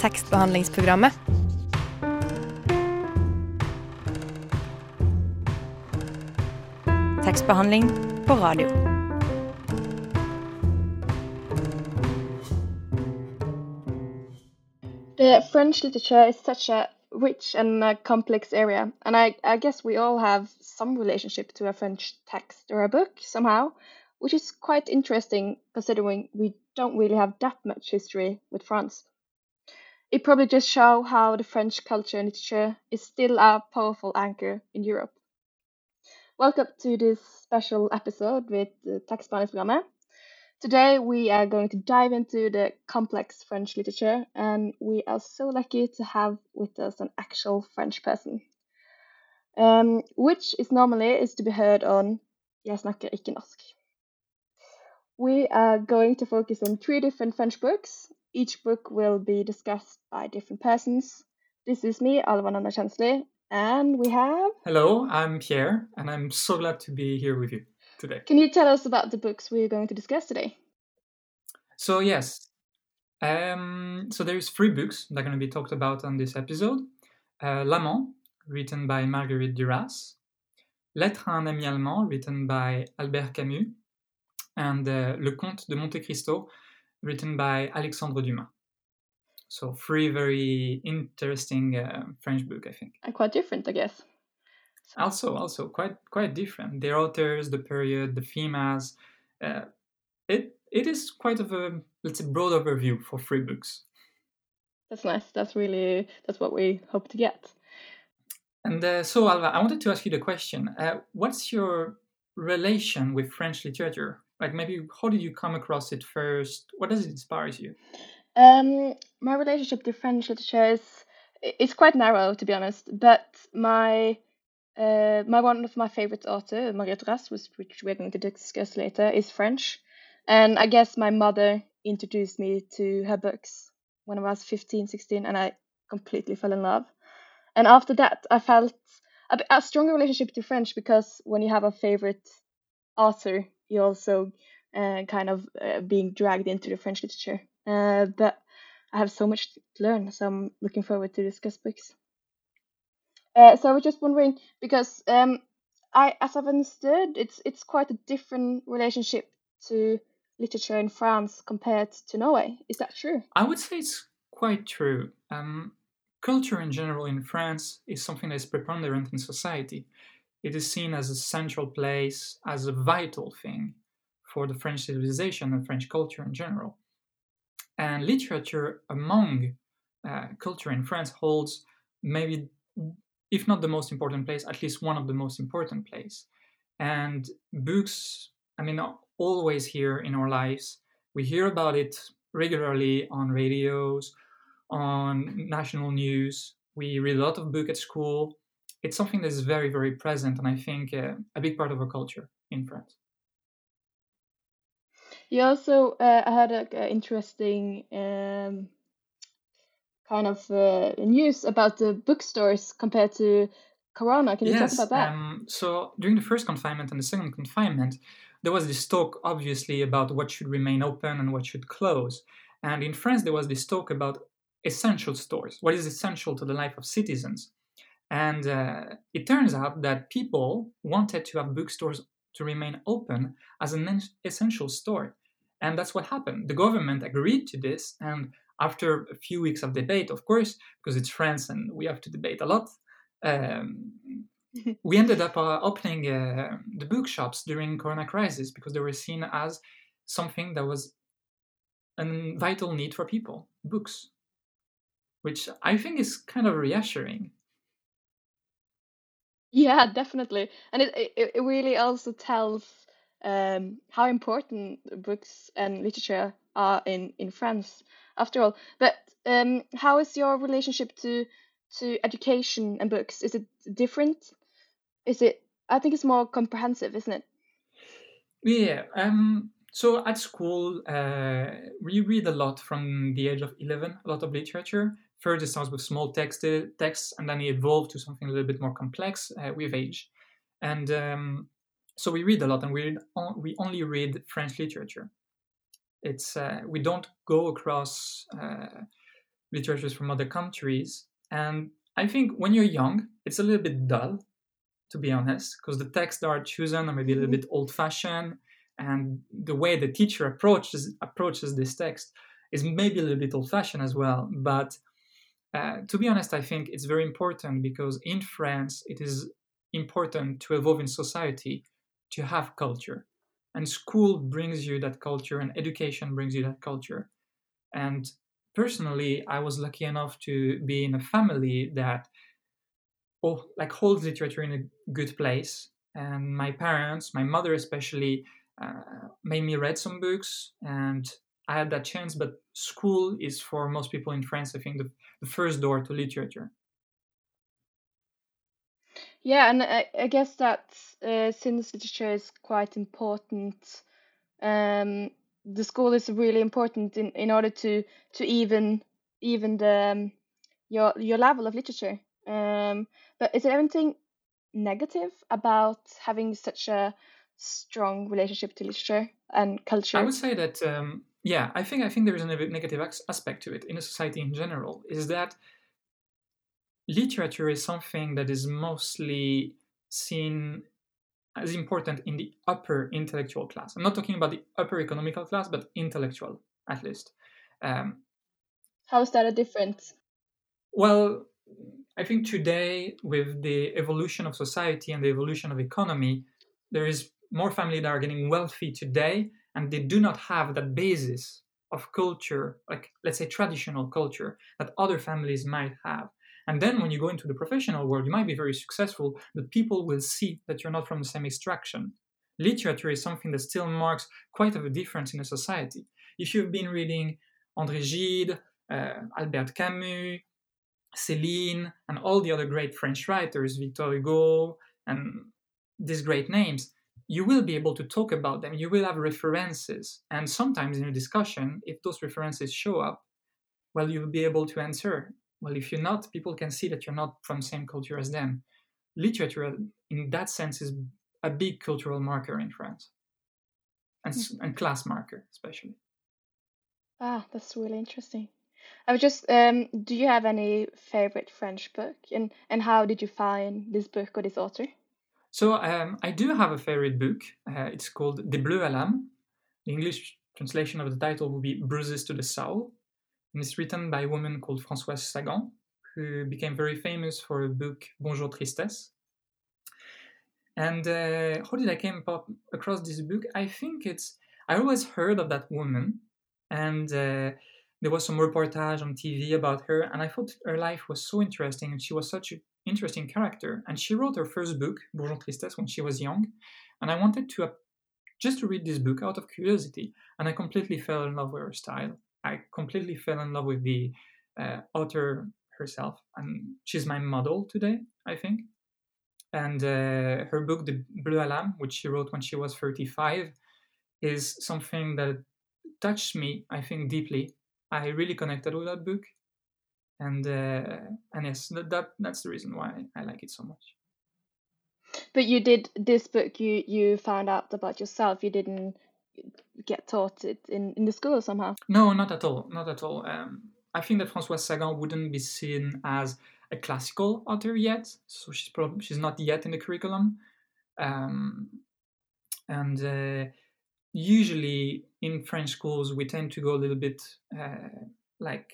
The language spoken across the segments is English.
tekstbehandlingsprogrammet. Tekstbehandling på radio. The French literature is such a rich and uh, complex area, and I, I guess we all have some relationship to a French text or a book somehow, which is quite interesting considering we don't really have that much history with France. It probably just shows how the French culture and literature is still a powerful anchor in Europe. Welcome to this special episode with the Tekstbehandlingsprogrammet. Today we are going to dive into the complex French literature, and we are so lucky to have with us an actual French person. Um, which is normally is to be heard on Jeg snakker ikke norsk. We are going to focus on three different French books. Each book will be discussed by different persons. This is me, Alvan Anna Kjensli, and we have. Hello, I'm Pierre, and I'm so glad to be here with you today. Can you tell us about the books we're going to discuss today? So yes, um, so there's three books that are going to be talked about on this episode. Uh, L'Amant, written by Marguerite Duras. Lettre à un ami allemand, written by Albert Camus. And uh, Le Comte de Monte Cristo, written by Alexandre Dumas. So three very interesting uh, French book, I think. And quite different, I guess. Also, also quite quite different. The authors, the period, the themes. Uh, it it is quite of a let's say broad overview for three books. That's nice. That's really that's what we hope to get. And uh, so, Alva, I wanted to ask you the question: uh, What's your relation with French literature? Like, maybe how did you come across it first? What does it inspire you? Um, my relationship to French literature is it's quite narrow, to be honest. But my uh, my one of my favorite author, Marguerite Duras, which we're going to discuss later, is French, and I guess my mother introduced me to her books when I was 15, 16, and I completely fell in love. And after that, I felt a, a stronger relationship to French because when you have a favorite author, you also uh, kind of uh, being dragged into the French literature. Uh, but I have so much to learn, so I'm looking forward to discuss books. Uh, so I was just wondering because um, I, as I've understood, it's it's quite a different relationship to literature in France compared to Norway. Is that true? I would say it's quite true. Um, culture in general in France is something that is preponderant in society. It is seen as a central place, as a vital thing for the French civilization and French culture in general. And literature among uh, culture in France holds maybe, if not the most important place, at least one of the most important place. And books, I mean, always here in our lives. We hear about it regularly on radios, on national news. We read a lot of book at school. It's something that is very, very present, and I think uh, a big part of our culture in France. You also uh, had an interesting um, kind of uh, news about the bookstores compared to Corona. Can you yes, talk about that? Um, so during the first confinement and the second confinement, there was this talk, obviously, about what should remain open and what should close. And in France, there was this talk about essential stores, what is essential to the life of citizens. And uh, it turns out that people wanted to have bookstores to remain open as an essential store. And that's what happened. The government agreed to this. And after a few weeks of debate, of course, because it's France and we have to debate a lot, um, we ended up uh, opening uh, the bookshops during Corona crisis because they were seen as something that was a vital need for people, books, which I think is kind of reassuring. Yeah, definitely, and it it, it really also tells um, how important books and literature are in in France, after all. But um, how is your relationship to to education and books? Is it different? Is it? I think it's more comprehensive, isn't it? Yeah. Um. So at school, uh, we read a lot from the age of eleven. A lot of literature. First, it starts with small text, texts, and then it evolved to something a little bit more complex uh, with age. And um, so we read a lot, and we read on, we only read French literature. It's uh, we don't go across uh, literatures from other countries. And I think when you're young, it's a little bit dull, to be honest, because the texts that are chosen are maybe a little Mhm. bit old-fashioned, and the way the teacher approaches approaches this text is maybe a little bit old-fashioned as well. But uh, to be honest, I think it's very important because in France, it is important to evolve in society to have culture. And school brings you that culture, and education brings you that culture. And personally, I was lucky enough to be in a family that oh, like holds literature in a good place. And my parents, my mother especially, uh, made me read some books, and I had that chance. But school is for most people in France, I think, the, the first door to literature. Yeah, and I, I guess that uh, since literature is quite important, um, the school is really important in, in order to to even even the um, your your level of literature. Um, but is there anything negative about having such a strong relationship to literature and culture? I would say that um, yeah, I think I think there is a negative aspect to it in a society in general. Is that literature is something that is mostly seen as important in the upper intellectual class. I'm not talking about the upper economical class, but intellectual at least. Um, How is that a difference? well, I think today, with the evolution of society and the evolution of economy, there is more family that are getting wealthy today, and they do not have that basis of culture, like let's say traditional culture, that other families might have. And then when you go into the professional world, you might be very successful, but people will see that you're not from the same extraction. Literature is something that still marks quite of a difference in a society. If you've been reading André Gide, uh, Albert Camus, Céline, and all the other great French writers, Victor Hugo, and these great names, you will be able to talk about them. You will have references. And sometimes in a discussion, if those references show up, well, you'll be able to answer. Well, if you're not, people can see that you're not from the same culture as them. Literature, in that sense, is a big cultural marker in France, and, s- and class marker, especially. Ah, that's really interesting. I was just, um, do you have any favorite French book? And and how did you find this book or this author? So um, I do have a favorite book. Uh, it's called Bleus à l'âme. The English translation of the title would be Bruises to the Soul. And it's written by a woman called Françoise Sagan, who became very famous for a book Bonjour Tristesse. And uh, how did I came across this book? I think it's I always heard of that woman, and uh, there was some reportage on TV about her, and I thought her life was so interesting, and she was such an interesting character. And she wrote her first book, Bonjour Tristesse, when she was young, and I wanted to uh, just to read this book out of curiosity, and I completely fell in love with her style. I completely fell in love with the uh, author herself, and she's my model today, I think. And uh, her book, The à l'âme, which she wrote when she was 35, is something that touched me, I think, deeply. I really connected with that book, and uh, and yes, that, that that's the reason why I like it so much. But you did this book, you you found out about yourself. You didn't get taught it in in the school somehow. No, not at all, not at all. Um, I think that Françoise Sagan wouldn't be seen as a classical author yet, so she's probably she's not yet in the curriculum. Um, and uh, usually in French schools, we tend to go a little bit uh, like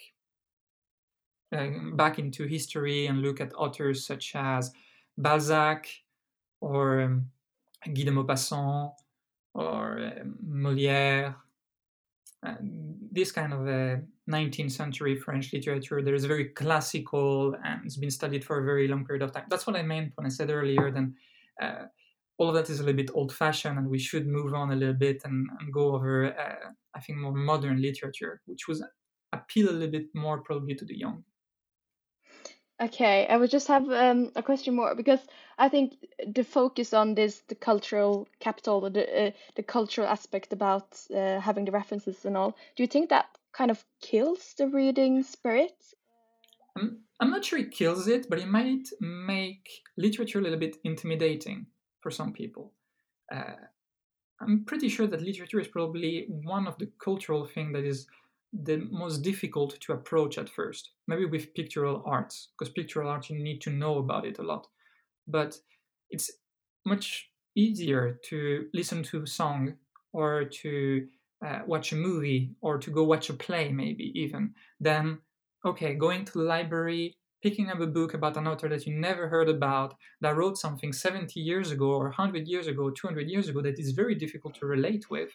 back into history and look at authors such as Balzac or um, Guy de Maupassant or um, Molière. Uh, this kind of uh, 19th century French literature that is very classical and it's been studied for a very long period of time. That's what I meant when I said earlier. Then uh, all of that is a little bit old-fashioned, and we should move on a little bit and, and go over, uh, I think, more modern literature, which was appeal a little bit more probably to the young. Okay, I would just have um, a question more because I think the focus on this, the cultural capital, the uh, the cultural aspect about uh, having the references and all. Do you think that kind of kills the reading spirit? I'm, I'm not sure it kills it, but it might make literature a little bit intimidating for some people. Uh, I'm pretty sure that literature is probably one of the cultural thing that is the most difficult to approach at first. Maybe with pictorial arts, because pictorial art you need to know about it a lot. But it's much easier to listen to a song or to uh, watch a movie or to go watch a play, maybe even, than okay, going to the library, picking up a book about an author that you never heard about, that wrote something 70 years ago or 100 years ago, 200 years ago, that is very difficult to relate with,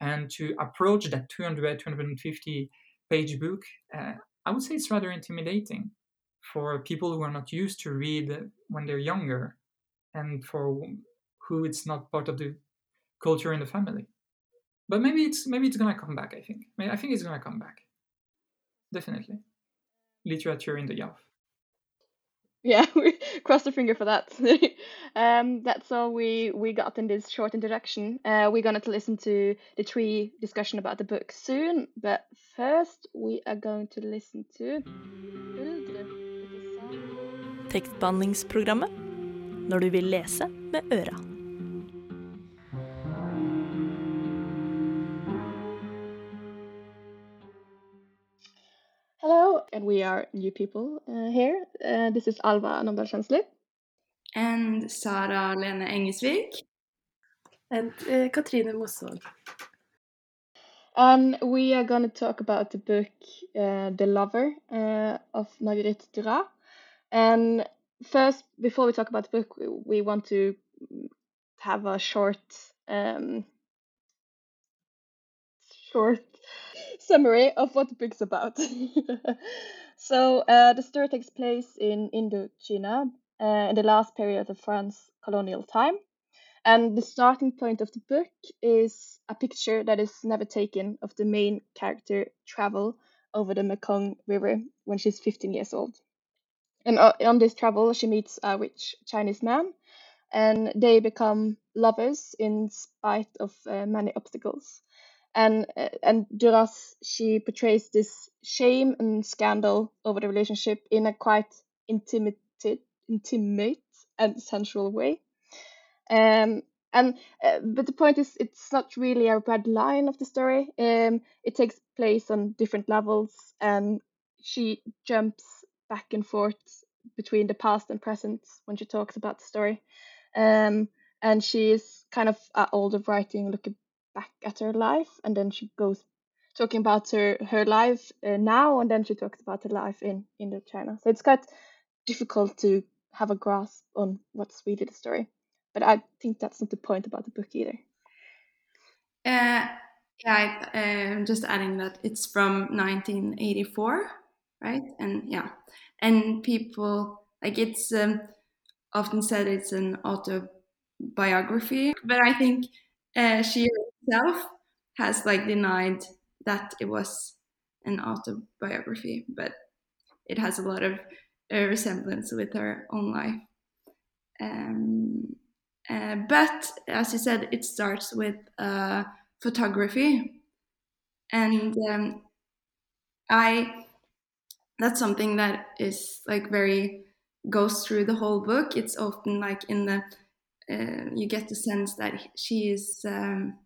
and to approach that 200, 250 page book, uh, I would say it's rather intimidating for people who are not used to read when they're younger and for who it's not part of the culture in the family. But maybe it's maybe it's gonna come back. I think. I think it's gonna come back. Definitely, literature in the Youth. Yeah, we cross the finger for that. um, that's all we we got in this short introduction. Uh, we're gonna to listen to the tree discussion about the book soon, but first we are going to listen to Tekstbehandlingsprogrammet når du vil lese med øra. And we are new people uh, here. Uh, this is Alva Nomdal And Sara Lene Engesvik. And uh, Katrine Mosvold. And we are going to talk about the book uh, The Lover uh, of Marguerite Duras. And first, before we talk about the book, we want to have a short, um, short summary of what the book's about. so, uh, the story takes place in Indochina uh, in the last period of France's colonial time. And the starting point of the book is a picture that is never taken of the main character travel over the Mekong River when she's 15 years old. And uh, on this travel, she meets a rich Chinese man, and they become lovers in spite of uh, many obstacles. And and Duras she portrays this shame and scandal over the relationship in a quite intimate, intimate and sensual way. Um, and uh, but the point is, it's not really a red line of the story. Um, it takes place on different levels, and she jumps back and forth between the past and present when she talks about the story. Um, and she is kind of at older writing, looking back at her life, and then she goes talking about her her life uh, now, and then she talks about her life in Indochina. So it's quite difficult to have a grasp on what's really the story. But I think that's not the point about the book either. Uh, yeah, I'm uh, just adding that it's from 1984, right? And yeah, and people like it's um, often said it's an autobiography, but I think uh, she herself has like denied that it was an autobiography, but it has a lot of uh, resemblance with her own life. Um, uh, but as you said, it starts with uh, photography, and um, I that's something that is like very goes through the whole book. It's often like in the uh, you get the sense that she is um,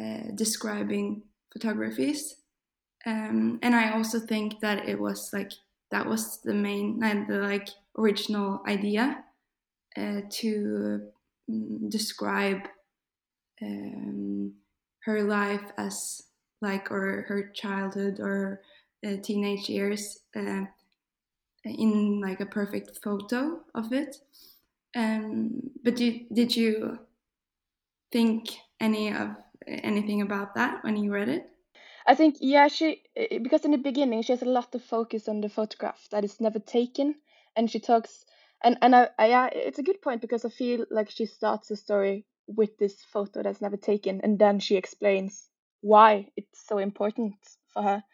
uh, describing photographies, um, and I also think that it was like that was the main the like original idea uh, to um, describe um, her life as like or her childhood or uh, teenage years uh, in like a perfect photo of it. Um, but did, did you think any of anything about that when you read it? I think yeah, she because in the beginning she has a lot of focus on the photograph that is never taken, and she talks and and I, I yeah, it's a good point because I feel like she starts the story with this photo that's never taken, and then she explains why it's so important for her.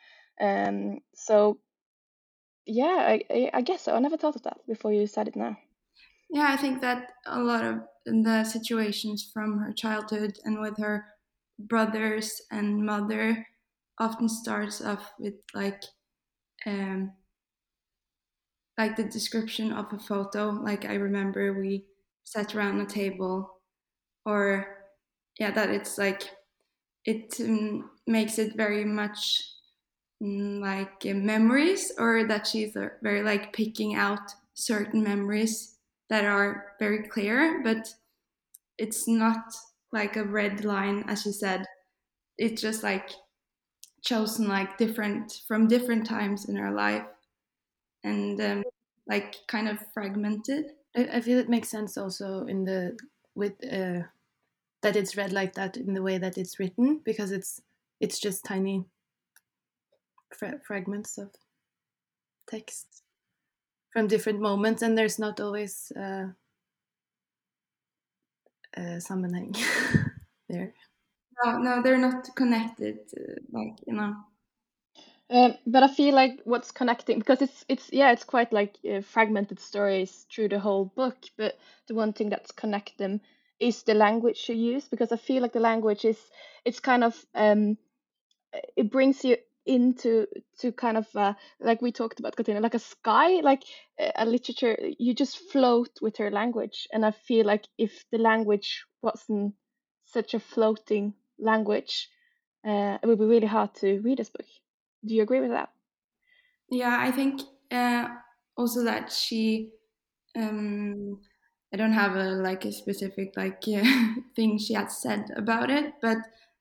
Um, so yeah, I, I guess so. I never thought of that before you said it now. Yeah, I think that a lot of the situations from her childhood and with her brothers and mother often starts off with like um like the description of a photo. Like i remember we sat around a table or yeah that it's like it um, makes it very much mm, like uh, memories or that she's uh, very like picking out certain memories that are very clear but it's not like a red line as you said. It's just like chosen like different from different times in her life and um, like kind of fragmented. I, I feel it makes sense also in the with uh, that it's read like that in the way that it's written because it's it's just tiny fra- fragments of text from different moments and there's not always uh, uh, sammanhang there no no they're not connected uh, like you know Um, but I feel like what's connecting because it's it's yeah it's quite like uh, fragmented stories through the whole book. But the one thing that's connect them is the language you use because I feel like the language is it's kind of um it brings you into to kind of uh, like we talked about Katina like a sky like uh, a literature you just float with her language and I feel like if the language wasn't such a floating language uh, it would be really hard to read this book. Do you agree with that? Yeah, I think uh, also that she, um, I don't have a like a specific like thing she had said about it, but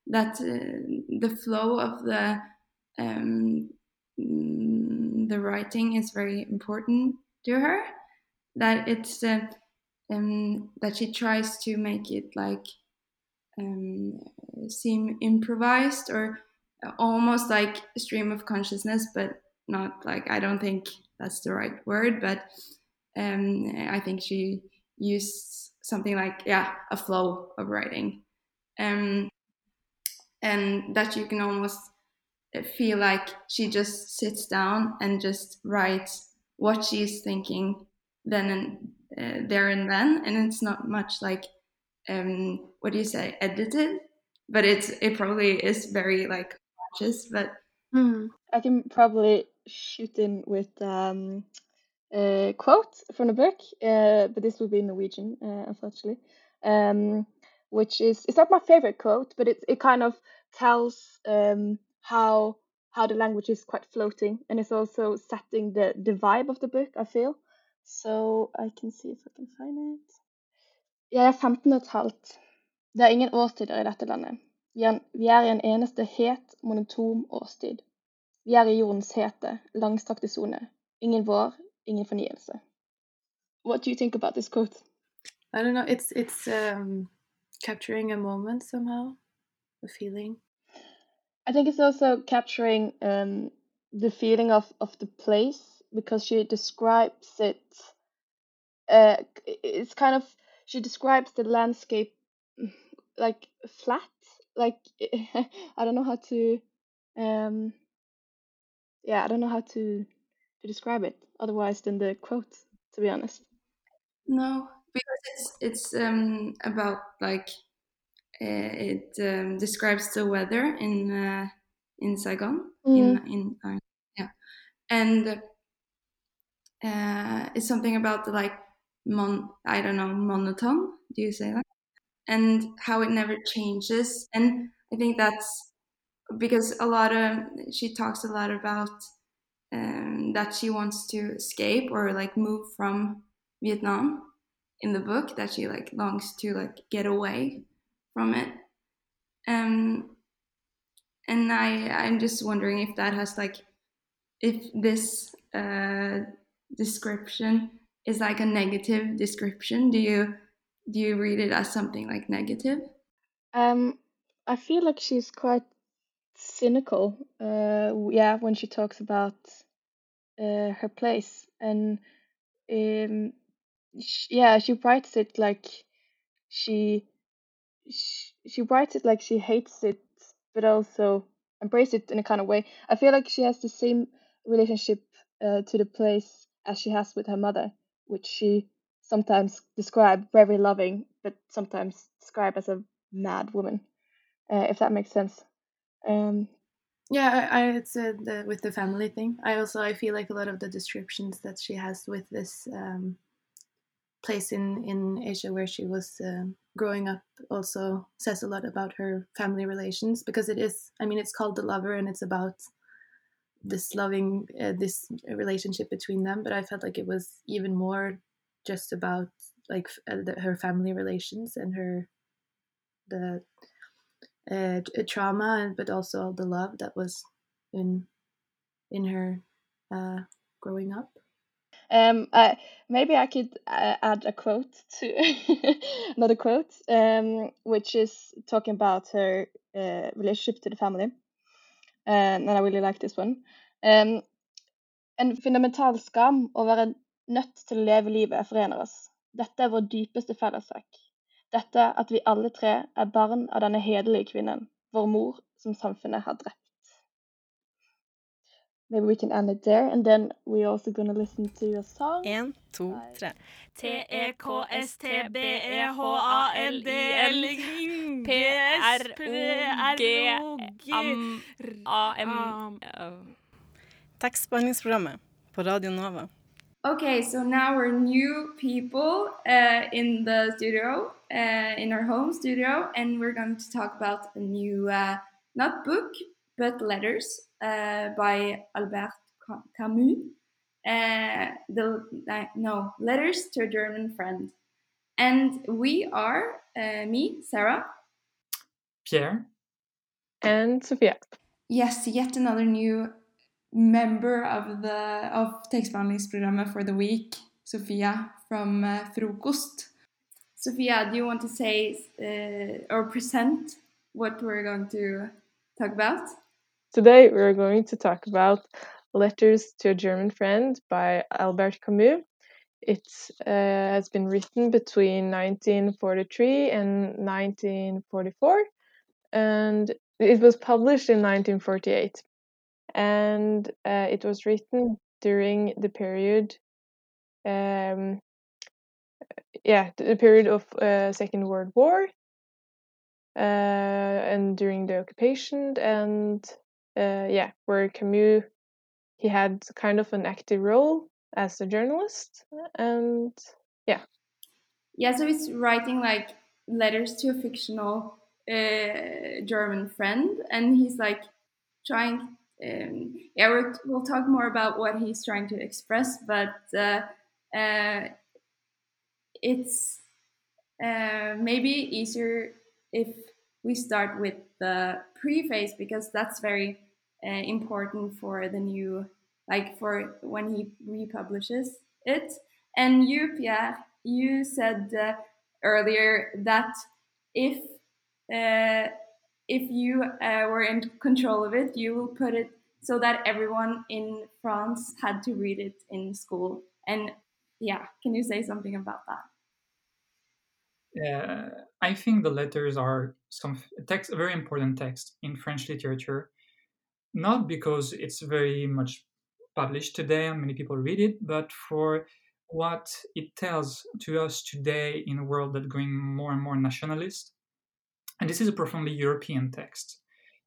that the flow of the um, mm, the writing is very important to her. That it's uh, um, that she tries to make it like um, seem improvised or almost like stream of consciousness, but not like I don't think that's the right word, but um, I think she used something like yeah a flow of writing, um, and that you can almost feel like she just sits down and just writes what she's thinking then and uh, there and then, and it's not much like um, what do you say edited, but it's it probably is very like conscious, but Hmm. I can probably shoot in with um, a quote from the book, uh, but this will be in Norwegian, uh, unfortunately. Um, which is it's not my favorite quote, but it it kind of tells um, how how the language is quite floating, and it's also setting the the vibe of the book. I feel so. I can see if I can find it. Jeg er 15 og et halvt. Det er ingen årstider i dette landet. Er, vi er i en eneste het, monotom årstid. Vi er i jordens hete, langstrakte sone. Ingen vår, ingen fornyelse. What do you think about this quote? I don't know. It's it's um, capturing a moment somehow, a feeling. I think it's also capturing um, the feeling of, of the place because she describes it. Uh, it's kind of she describes the landscape like flat. Like I don't know how to. Um, yeah, I don't know how to to describe it otherwise than the quote. To be honest. no, because it's it's um, about like it um, describes the weather in uh, in Saigon in in uh, yeah, and uh, it's something about the like mon I don't know monotone. Do you say that? And how it never changes, and I think that's because a lot of she talks a lot about um, that she wants to escape or like move from Vietnam in the book that she like longs to like get away from it um and i i'm just wondering if that has like if this uh description is like a negative description do you do you read it as something like negative Um, I feel like she's quite cynical. Uh, yeah, when she talks about uh, her place, and um, sh yeah, she writes it like she, she writes it like she hates it, but also embrace it in a kind of way. I feel like she has the same relationship uh, to the place as she has with her mother, which she sometimes describe very loving, but sometimes describe as a mad woman, uh, if that makes sense. Um, Yeah, I, I it's uh, the with the family thing. I also I feel like a lot of the descriptions that she has with this um, place in in Asia where she was um growing up also says a lot about her family relations because it is. I mean, it's called The Lover and it's about this loving uh, this relationship between them but i felt like it was even more just about like uh, the, her family relations and her the uh, trauma but also the love that was in in her uh, growing up um, uh, maybe I could uh, add a quote to another quote, um, which is talking about her uh, relationship to the family. and I really like this one. Um, en fundamental skam å være nødt til å leve livet forener oss. Dette er vår dypeste fellessak. Dette at vi alle tre er barn av denne hederlige kvinnen, vår mor, som samfunnet har drept. Maybe we can end it there, and then we're also gonna listen to a song. En, to, tre. T-E-K-S-T-B-E-H-A-L-D-L P-R-O-G-A-M Tekstbehandlingsprogrammet på Radio Nova. Okay, so now we're new people uh, in the studio, uh, in our home studio, and we're going to talk about a new, uh, not book, but letters uh, by Albert Camus. Uh, the no letters to a German friend, and we are uh, me, Sarah, Pierre, and Sophia. Yes, yet another new member of the of tekstbehandlingsprogrammet for the week, Sophia from uh, Frokost. Sophia, do you want to say uh, or present what we're going to talk about? Today we're going to talk about Letters to a German Friend by Albert Camus. It uh, has been written between 1943 and 1944, and it was published in 1948. And uh, it was written during the period, um, yeah, the period of uh, Second World War, uh, and during the occupation, and uh, yeah, where Camus he had kind of an active role as a journalist and yeah. Yeah so he's writing like letters to a fictional uh, german friend and he's like trying um, yeah we'll, we'll talk more about what he's trying to express but uh, uh, it's uh, maybe easier if we start with the preface because that's very uh, important for the new, like for when he republishes it. And you, Pierre, you said uh, earlier that if uh, if you uh, were in control of it, you will put it so that everyone in France had to read it in school. And yeah, can you say something about that? Uh, I think the letters are some text, a very important text in French literature not because it's very much published today and many people read it, but for what it tells to us today in a world that's going more and more nationalist. And this is a profoundly European text.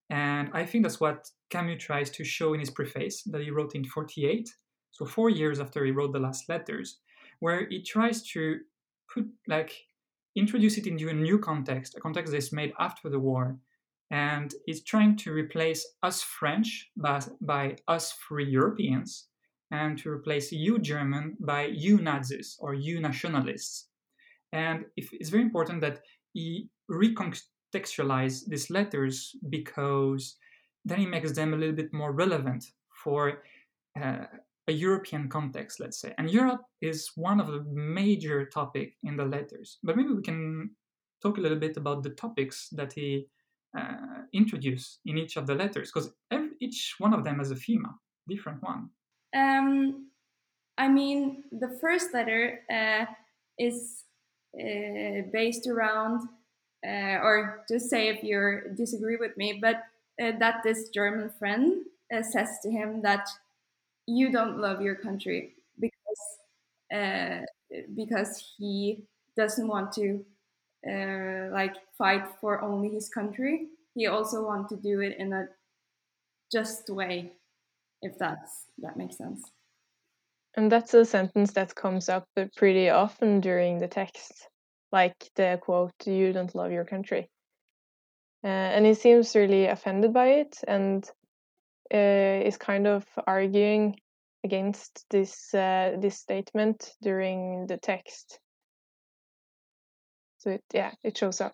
And I think that's what Camus tries to show in his preface that he wrote in 48, so four years after he wrote the last letters, where he tries to put like introduce it into a new context, a context that's made after the war, and it's trying to replace us French by, by us free Europeans and to replace you German by you Nazis or you nationalists. And if, it's very important that he recontextualize these letters because then he makes them a little bit more relevant for uh, a European context, let's say. And Europe is one of the major topic in the letters. But maybe we can talk a little bit about the topics that he uh, introduce in each of the letters because each one of them has a theme, different one. Um, I mean, the first letter uh, is uh, based around, uh, or just say if you disagree with me, but uh, that this German friend uh, says to him that you don't love your country because because he doesn't want to uh, like fight for only his country. He also want to do it in a just way, if that's that makes sense. And that's a sentence that comes up pretty often during the text, like the quote, "You don't love your country," uh, and he seems really offended by it. And uh, is kind of arguing against this uh, this statement during the text. So it, yeah, it shows up.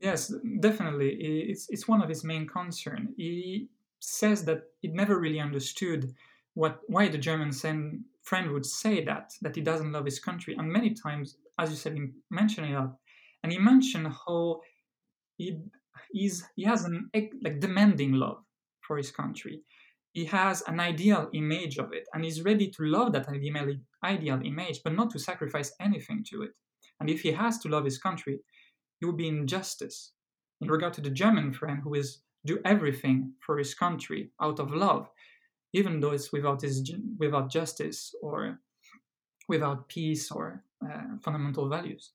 Yes, definitely. It's it's one of his main concern. He says that he never really understood what why the German friend would say that that he doesn't love his country, and many times, as you said, he mentioned up, and he mentioned how he is he has an like demanding love for his country. He has an ideal image of it, and he's ready to love that ideal ideal image, but not to sacrifice anything to it. And if he has to love his country, it would be injustice. In regard to the German friend who is do everything for his country out of love, even though it's without his, without justice or without peace or uh, fundamental values.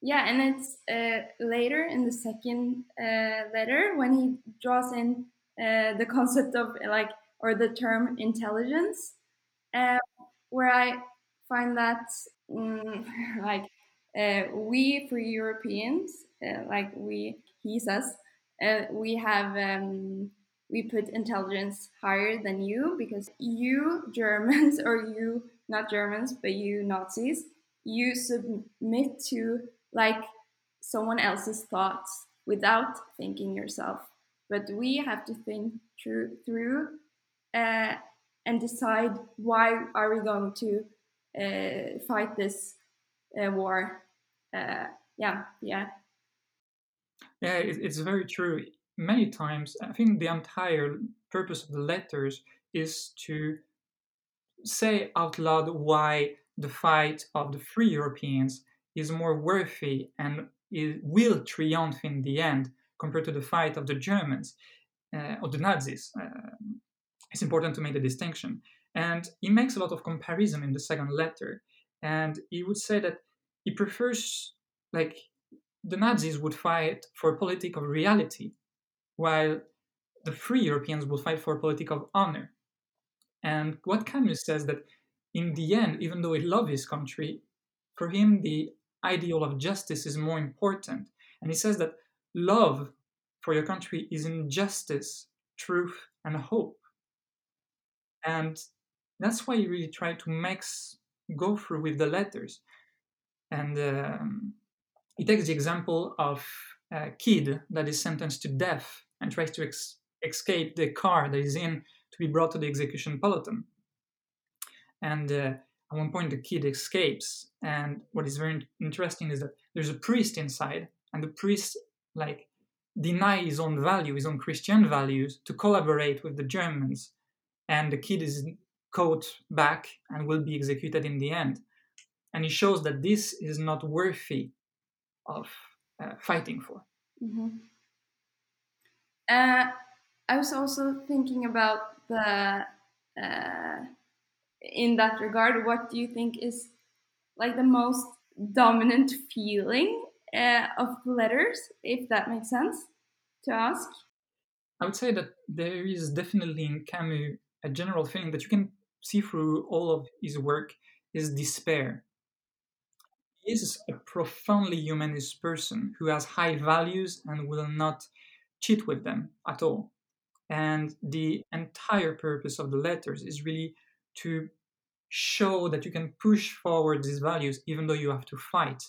Yeah, and it's uh, later in the second uh, letter when he draws in uh, the concept of like or the term intelligence, uh, where I find that mm, like uh, we for Europeans, uh, like we, he says, uh, we have um, we put intelligence higher than you because you Germans or you not Germans but you Nazis you submit to like someone else's thoughts without thinking yourself but we have to think through through uh, and decide why are we going to uh, fight this uh, war. Uh, yeah, yeah. Yeah, it's very true. Many times, I think the entire purpose of the letters is to say out loud why the fight of the free Europeans is more worthy and it will triumph in the end compared to the fight of the Germans uh, or the Nazis. Uh, it's important to make the distinction. And he makes a lot of comparison in the second letter. And he would say that he prefers, like, the Nazis would fight for a politic of reality, while the free Europeans would fight for a politic of honor. And what Camus says that in the end, even though he loved his country, for him the ideal of justice is more important. And he says that love for your country is in justice, truth, and hope. And that's why he really tried to mix go through with the letters. And um, he takes the example of a kid that is sentenced to death and tries to ex- escape the car that is in to be brought to the execution peloton. And uh, at one point, the kid escapes. And what is very interesting is that there's a priest inside, and the priest like deny his own value, his own Christian values, to collaborate with the Germans. And the kid is caught back and will be executed in the end. And he shows that this is not worthy of uh, fighting for. Mm-hmm. Uh, I was also thinking about the, uh, in that regard, what do you think is like the most dominant feeling uh, of the letters, if that makes sense to ask? I would say that there is definitely in Camus a general feeling that you can see through all of his work is despair. He is a profoundly humanist person who has high values and will not cheat with them at all. And the entire purpose of the letters is really to show that you can push forward these values even though you have to fight.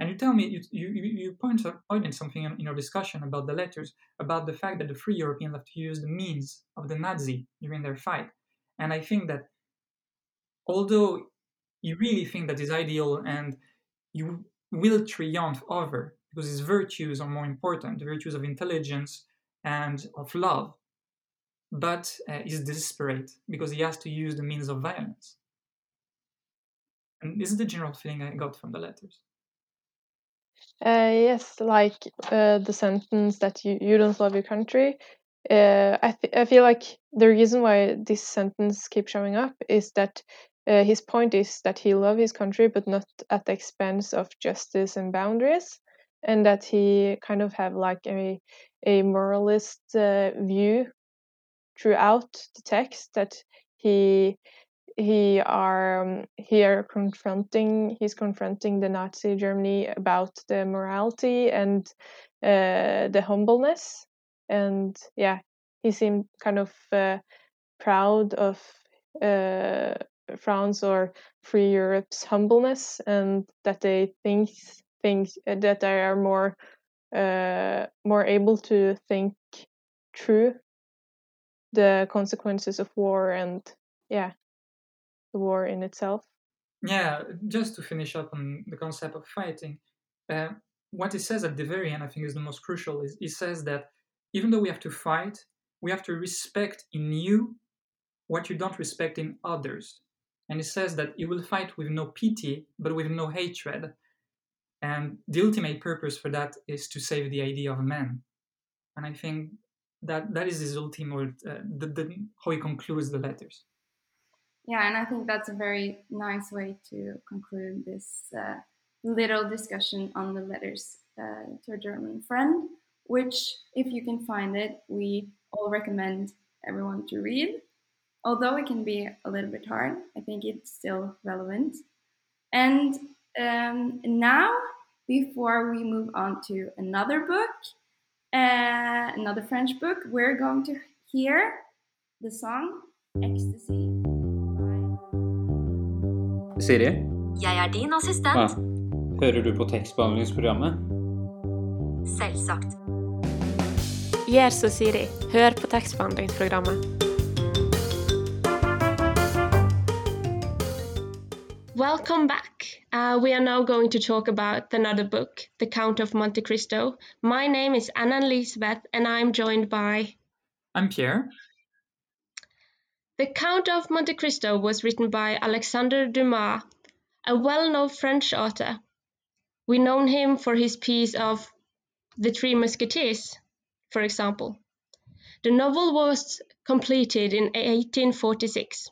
And you tell me, you, you, you point out something in, your discussion about the letters, about the fact that the free Europeans have to use the means of the Nazi during their fight. And I think that although you really think that is ideal and you will triumph over because his virtues are more important, the virtues of intelligence and of love, but uh, is desperate because he has to use the means of violence. And this is the general feeling I got from the letters. Uh, yes, like uh, the sentence that you, you don't love your country. Uh, I, th- I feel like the reason why this sentence keeps showing up is that uh, his point is that he loves his country, but not at the expense of justice and boundaries, and that he kind of have like a a moralist uh, view throughout the text that he he are um, here confronting he's confronting the Nazi Germany about the morality and uh, the humbleness. And yeah he seemed kind of uh, proud of uh, France or Free Europe's humbleness, and that they think things uh, that they are more uh, more able to think through the consequences of war and yeah, the war in itself. Yeah, just to finish up on the concept of fighting, uh, what he says at the very end, I think, is the most crucial. Is he says that even though we have to fight, we have to respect in you what you don't respect in others. And he says that you will fight with no pity, but with no hatred. And the ultimate purpose for that is to save the idea of a man. And I think that that is his ultimate, uh, the, the, how he concludes the letters. Yeah, and I think that's a very nice way to conclude this uh, little discussion on the letters uh, to a German friend, which, if you can find it, we all recommend everyone to read. Although it can be a little bit hard, I think it's still relevant. And um, now, before we move on to another book, uh, another French book, we're going to hear the song Ecstasy. Siri? Jeg er din assistent. Ja. Hører du på tekstbehandlingsprogrammet? Selvsagt. Gjør som Siri. Hør på tekstbehandlingsprogrammet. Welcome back. Uh, we are now going to talk about another book, The Count of Monte Cristo. My name is Anna Elizabeth, and I'm joined by. I'm Pierre. The Count of Monte Cristo was written by Alexandre Dumas, a well known French author. We know him for his piece of The Three Musketeers, for example. The novel was completed in 1846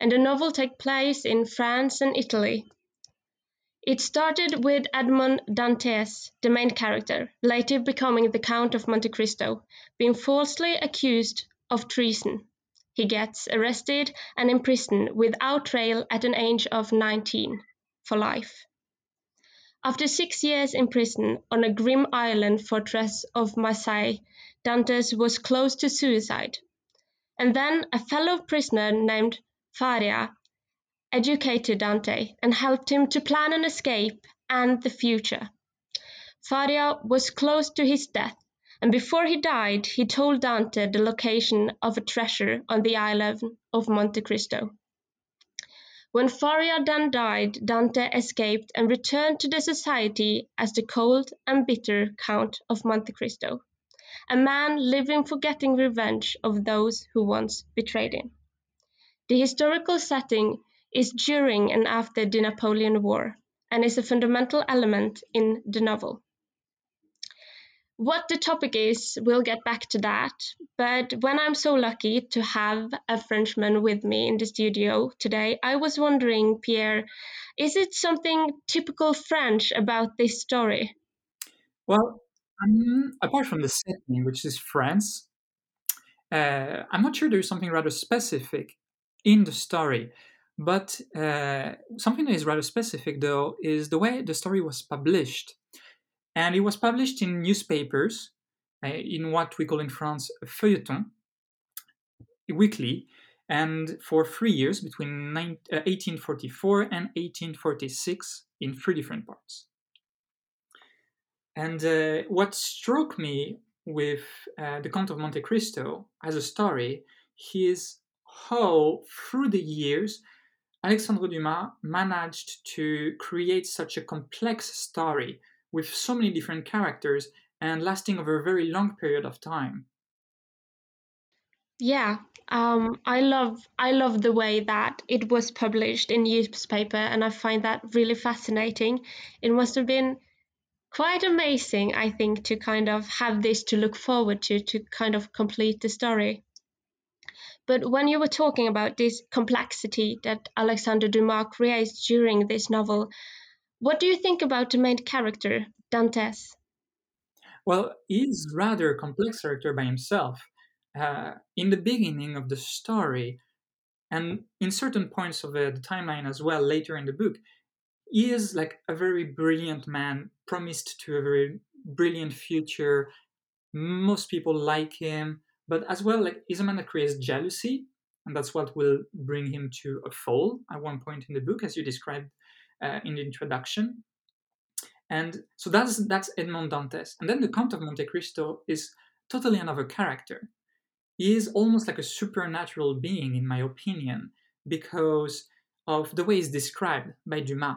and the novel takes place in France and Italy. It started with Edmond Dantes, the main character, later becoming the Count of Monte Cristo, being falsely accused of treason. He gets arrested and imprisoned without trial at an age of 19 for life. After six years in prison on a grim island fortress of Marseille, Dantes was close to suicide. And then a fellow prisoner named Faria educated Dante and helped him to plan an escape and the future. Faria was close to his death, and before he died, he told Dante the location of a treasure on the island of Monte Cristo. When Faria then died, Dante escaped and returned to the society as the cold and bitter Count of Monte Cristo, a man living for getting revenge of those who once betrayed him. The historical setting is during and after the Napoleon War and is a fundamental element in the novel. What the topic is, we'll get back to that. But when I'm so lucky to have a Frenchman with me in the studio today, I was wondering, Pierre, is it something typical French about this story? Well, um, apart from the setting, which is France, uh, I'm not sure there's something rather specific in the story. But uh, something that is rather specific, though, is the way the story was published. And it was published in newspapers, uh, in what we call in France a feuilleton, weekly, and for three years between 19, uh, 1844 and 1846 in three different parts. And uh, what struck me with uh, The Count of Monte Cristo as a story is how, through the years, Alexandre Dumas managed to create such a complex story with so many different characters and lasting over a very long period of time. Yeah, um, I love I love the way that it was published in newspaper, and I find that really fascinating. It must have been quite amazing, I think, to kind of have this to look forward to to kind of complete the story. But when you were talking about this complexity that Alexander Dumas creates during this novel, what do you think about the main character, Dantes? Well, he's rather a complex character by himself. Uh, in the beginning of the story, and in certain points of the, timeline as well, later in the book, he is like a very brilliant man, promised to a very brilliant future. Most people like him, but as well, like he's a man that creates jealousy, and that's what will bring him to a fall at one point in the book, as you described uh, in the introduction. And so that's that's Edmond Dantes. And then the Count of Monte Cristo is totally another character. He is almost like a supernatural being, in my opinion, because of the way he's described by Dumas.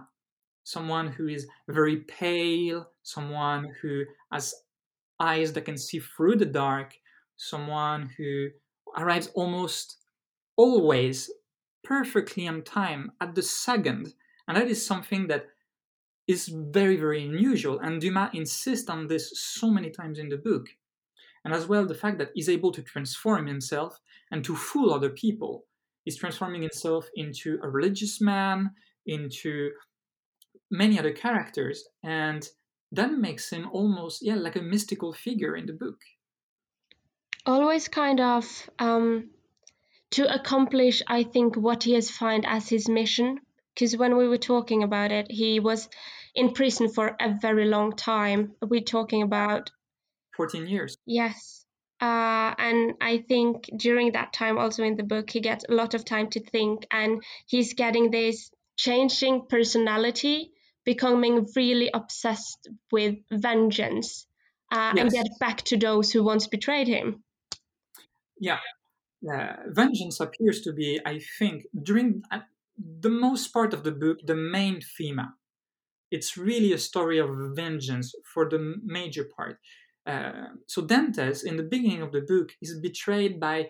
Someone who is very pale, someone who has eyes that can see through the dark, someone who arrives almost always perfectly on time at the second. And that is something that is very, very unusual. And Dumas insists on this so many times in the book. And as well, the fact that he's able to transform himself and to fool other people. He's transforming himself into a religious man, into many other characters. And that makes him almost, yeah, like a mystical figure in the book. Always kind of um, to accomplish, I think, what he has found as his mission because when we were talking about it, he was in prison for a very long time. We're talking about 14 years. Yes. Uh, and I think during that time, also in the book, he gets a lot of time to think and he's getting this changing personality, becoming really obsessed with vengeance uh, yes. and get back to those who once betrayed him. Yeah. Uh, vengeance appears to be, I think, during the most part of the book, the main theme. It's really a story of vengeance for the major part. Uh, so Dantes, in the beginning of the book, is betrayed by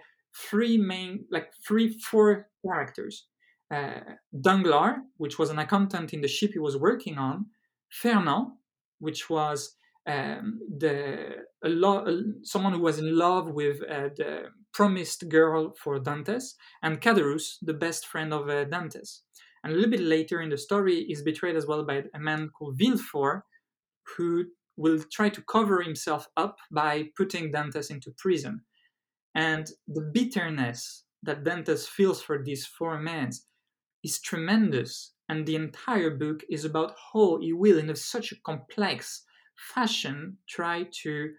three main, like three, four characters. Uh, Danglars, which was an accountant in the ship he was working on, Fernand, which was um, the a lo- someone who was in love with uh, the promised girl for Dantes, and Caderousse, the best friend of uh, Dantes. And a little bit later in the story, is betrayed as well by a man called Villefort, who will try to cover himself up by putting Dantes into prison. And the bitterness that Dantes feels for these four men is tremendous. And the entire book is about how he will, in a, such a complex fashion, try to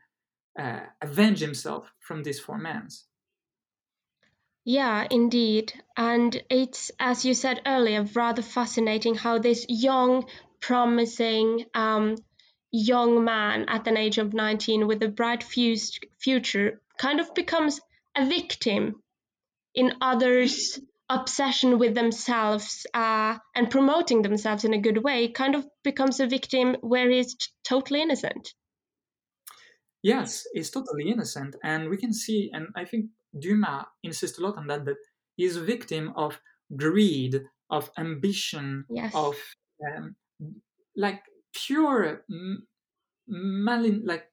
uh, avenge himself from these four men. Yeah, indeed. And it's, as you said earlier, rather fascinating how this young, promising um, young man at an age of 19 with a bright future kind of becomes a victim in others' obsession with themselves uh, and promoting themselves in a good way, kind of becomes a victim where he's t- totally innocent. Yes, he's totally innocent. And we can see, and I think Dumas insists a lot on that that he is a victim of greed, of ambition, yes. of um, like pure malin, like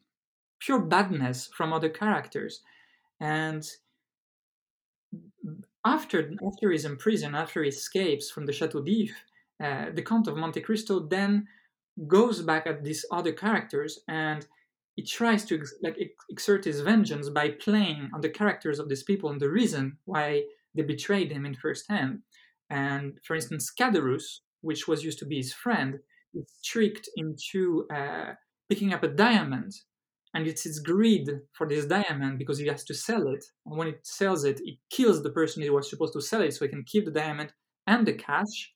pure badness from other characters, and after after he's in prison, after he escapes from the Chateau d'If, uh, the Count of Monte Cristo then goes back at these other characters and he tries to like exert his vengeance by playing on the characters of these people and the reason why they betrayed him in first hand. And for instance, Caderousse, which was used to be his friend, is tricked into uh, picking up a diamond. And it's his greed for this diamond because he has to sell it. And when it sells it, it kills the person he was supposed to sell it so he can keep the diamond and the cash.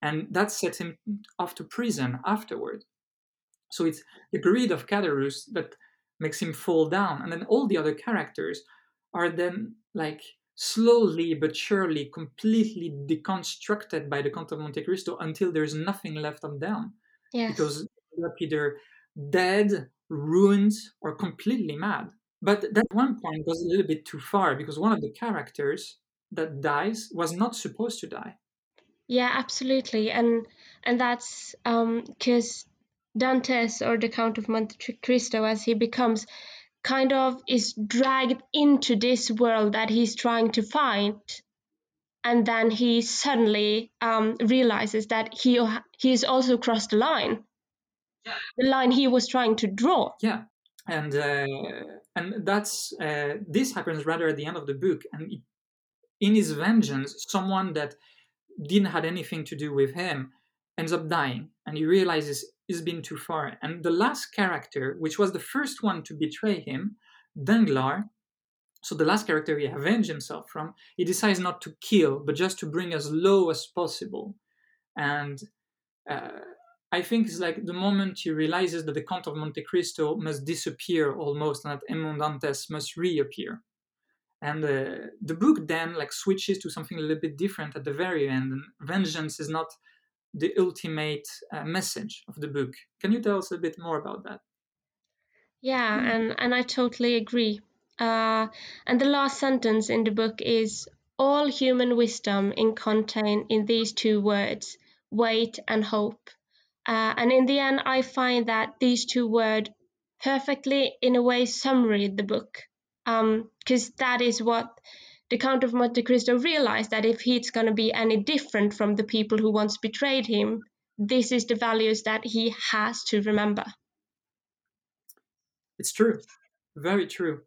And that sets him off to prison afterward. So it's the greed of Caderousse that makes him fall down. And then all the other characters are then like slowly but surely completely deconstructed by the Count of Monte Cristo until there's nothing left of them. Yes. Because they're either dead, ruined, or completely mad. But that one point goes a little bit too far because one of the characters that dies was not supposed to die. Yeah, absolutely, and and that's because um, Dantes or the Count of Monte Cristo as he becomes kind of is dragged into this world that he's trying to find and then he suddenly um, realizes that he he's also crossed the line. Yeah. the line he was trying to draw. Yeah. And uh, and that's uh, this happens rather at the end of the book. And in his vengeance someone that didn't had anything to do with him ends up dying. And he realizes he's been too far. And the last character, which was the first one to betray him, Danglars, so the last character he avenged himself from, he decides not to kill, but just to bring as low as possible. And uh, I think it's like the moment he realizes that the Count of Monte Cristo must disappear almost, and that Edmond Dantes must reappear. And uh, the book then like switches to something a little bit different at the very end. And vengeance is not the ultimate uh, message of the book. Can you tell us a bit more about that? Yeah, and, and I totally agree. Uh, and the last sentence in the book is all human wisdom in contained in these two words wait and hope uh, and in the end i find that these two words perfectly in a way summary the book because um, that is what the count of monte cristo realized that if he's going to be any different from the people who once betrayed him this is the values that he has to remember. It's true. Very true.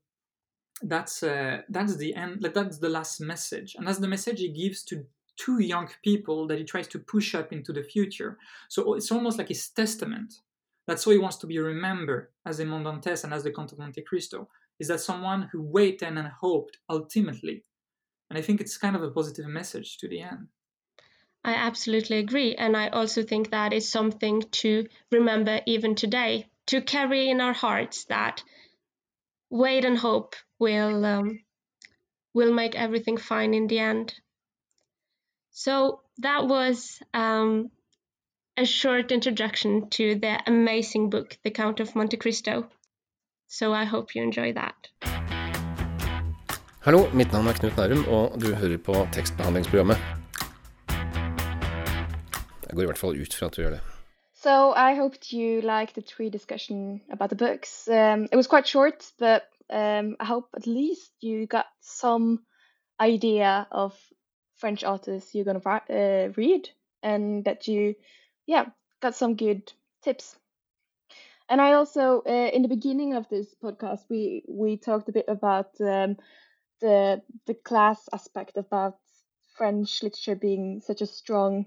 That's uh, that's the end that's the last message and that's the message he gives to two young people that he tries to push up into the future. So it's almost like his testament. That's why he wants to be remembered as a Dantes and as the Count of Monte Cristo is that someone who waited and hoped ultimately and I think it's kind of a positive message to the end I absolutely agree and I also think that is something to remember even today to carry in our hearts that wait and hope will um, will make everything fine in the end. So that was um, a short introduction to the amazing book, The Count of Monte Cristo. So I hope you enjoy that. Hallo, mitt navn er Knut Nærum, og du hører på tekstbehandlingsprogrammet. Jeg går i hvert fall ut fra at du gjør det. So I hoped you liked the tree discussion about the books. Um, it was quite short, but um, I hope at least you got some idea of French authors you're gonna uh, read, and that you, yeah, got some good tips. And I also, uh, in the beginning of this podcast, we we talked a bit about um, the the class aspect about French literature being such a strong,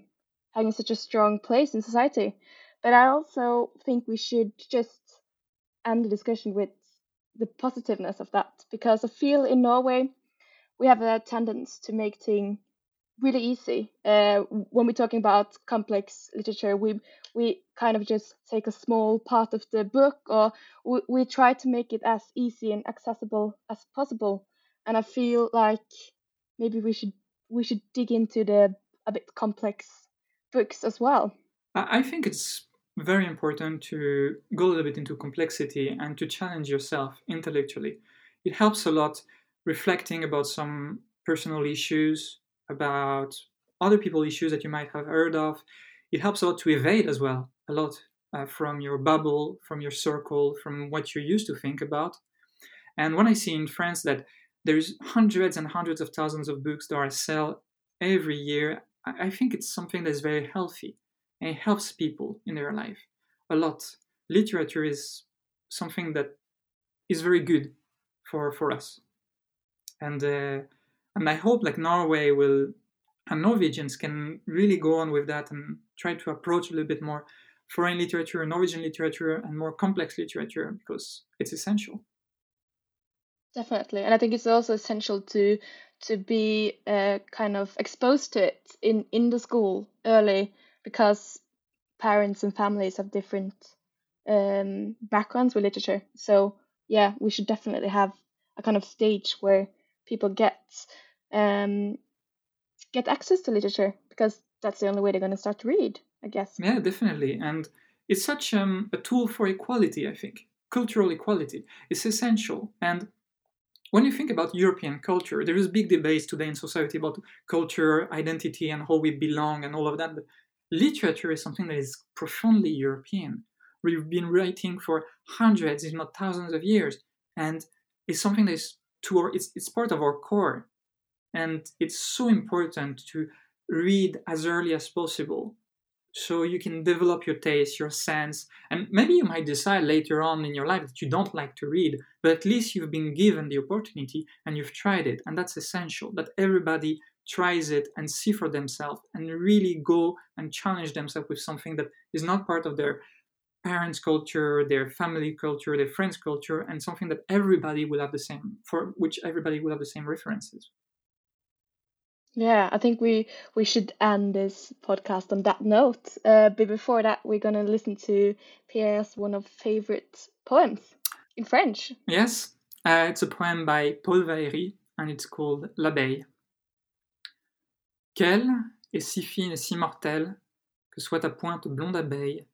having such a strong place in society. But I also think we should just end the discussion with the positiveness of that because I feel in Norway we have a tendency to make things really easy. Uh, when we're talking about complex literature, we we kind of just take a small part of the book, or we, we try to make it as easy and accessible as possible. And I feel like maybe we should we should dig into the a bit complex books as well. I think it's very important to go a little bit into complexity and to challenge yourself intellectually. It helps a lot reflecting about some personal issues, about other people issues that you might have heard of. It helps a lot to evade as well, a lot uh, from your bubble, from your circle, from what you used to think about. And when I see in France that there's hundreds and hundreds of thousands of books that are sell every year, I think it's something that's very healthy and it helps people in their life a lot. Literature is something that is very good for for us, and uh, and I hope like Norway will and Norwegians can really go on with that and try to approach a little bit more foreign literature, Norwegian literature, and more complex literature because it's essential. Definitely, and I think it's also essential to to be uh, kind of exposed to it in in the school early because parents and families have different um, backgrounds with literature. So yeah, we should definitely have a kind of stage where people get um, get access to literature because that's the only way they're going to start to read, I guess. Yeah, definitely, and it's such um, a tool for equality. I think cultural equality is essential, and when you think about European culture, there is big debates today in society about culture, identity, and how we belong, and all of that. But literature is something that is profoundly European. We've been writing for hundreds, if not thousands of years, and it's something that is to our, it's, it's part of our core. And it's so important to read as early as possible so you can develop your taste, your sense, and maybe you might decide later on in your life that you don't like to read, but at least you've been given the opportunity and you've tried it, and that's essential. That everybody tries it and see for themselves and really go and challenge themselves with something that is not part of their parents' culture, their family culture, their friends' culture, and something that everybody will have the same, for which everybody will have the same references. Yeah, I think we we should end this podcast on that note. Uh, but before that, we're gonna listen to Pierre's one of favorite poems in French. Yes, uh, it's a poem by Paul Valéry, and it's called L'abeille. Quelle est si fine et si mortelle que soit ta pointe blonde abeille,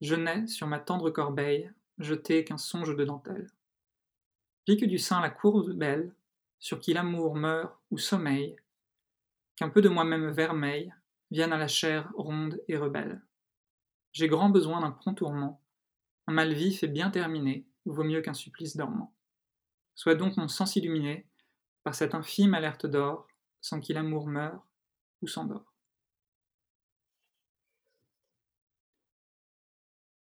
je n'ai sur ma tendre corbeille jeté qu'un songe de dentelle. Pique du sein la courbe belle, sur qui l'amour meurt ou sommeille, qu'un peu de moi-même vermeil vienne à la chair ronde et rebelle. J'ai grand besoin d'un prompt tourment, un mal vif et bien terminé vaut mieux qu'un supplice dormant. Soit donc mon sens illuminé par cette infime alerte d'or, sans qu'il amour meure ou s'endort.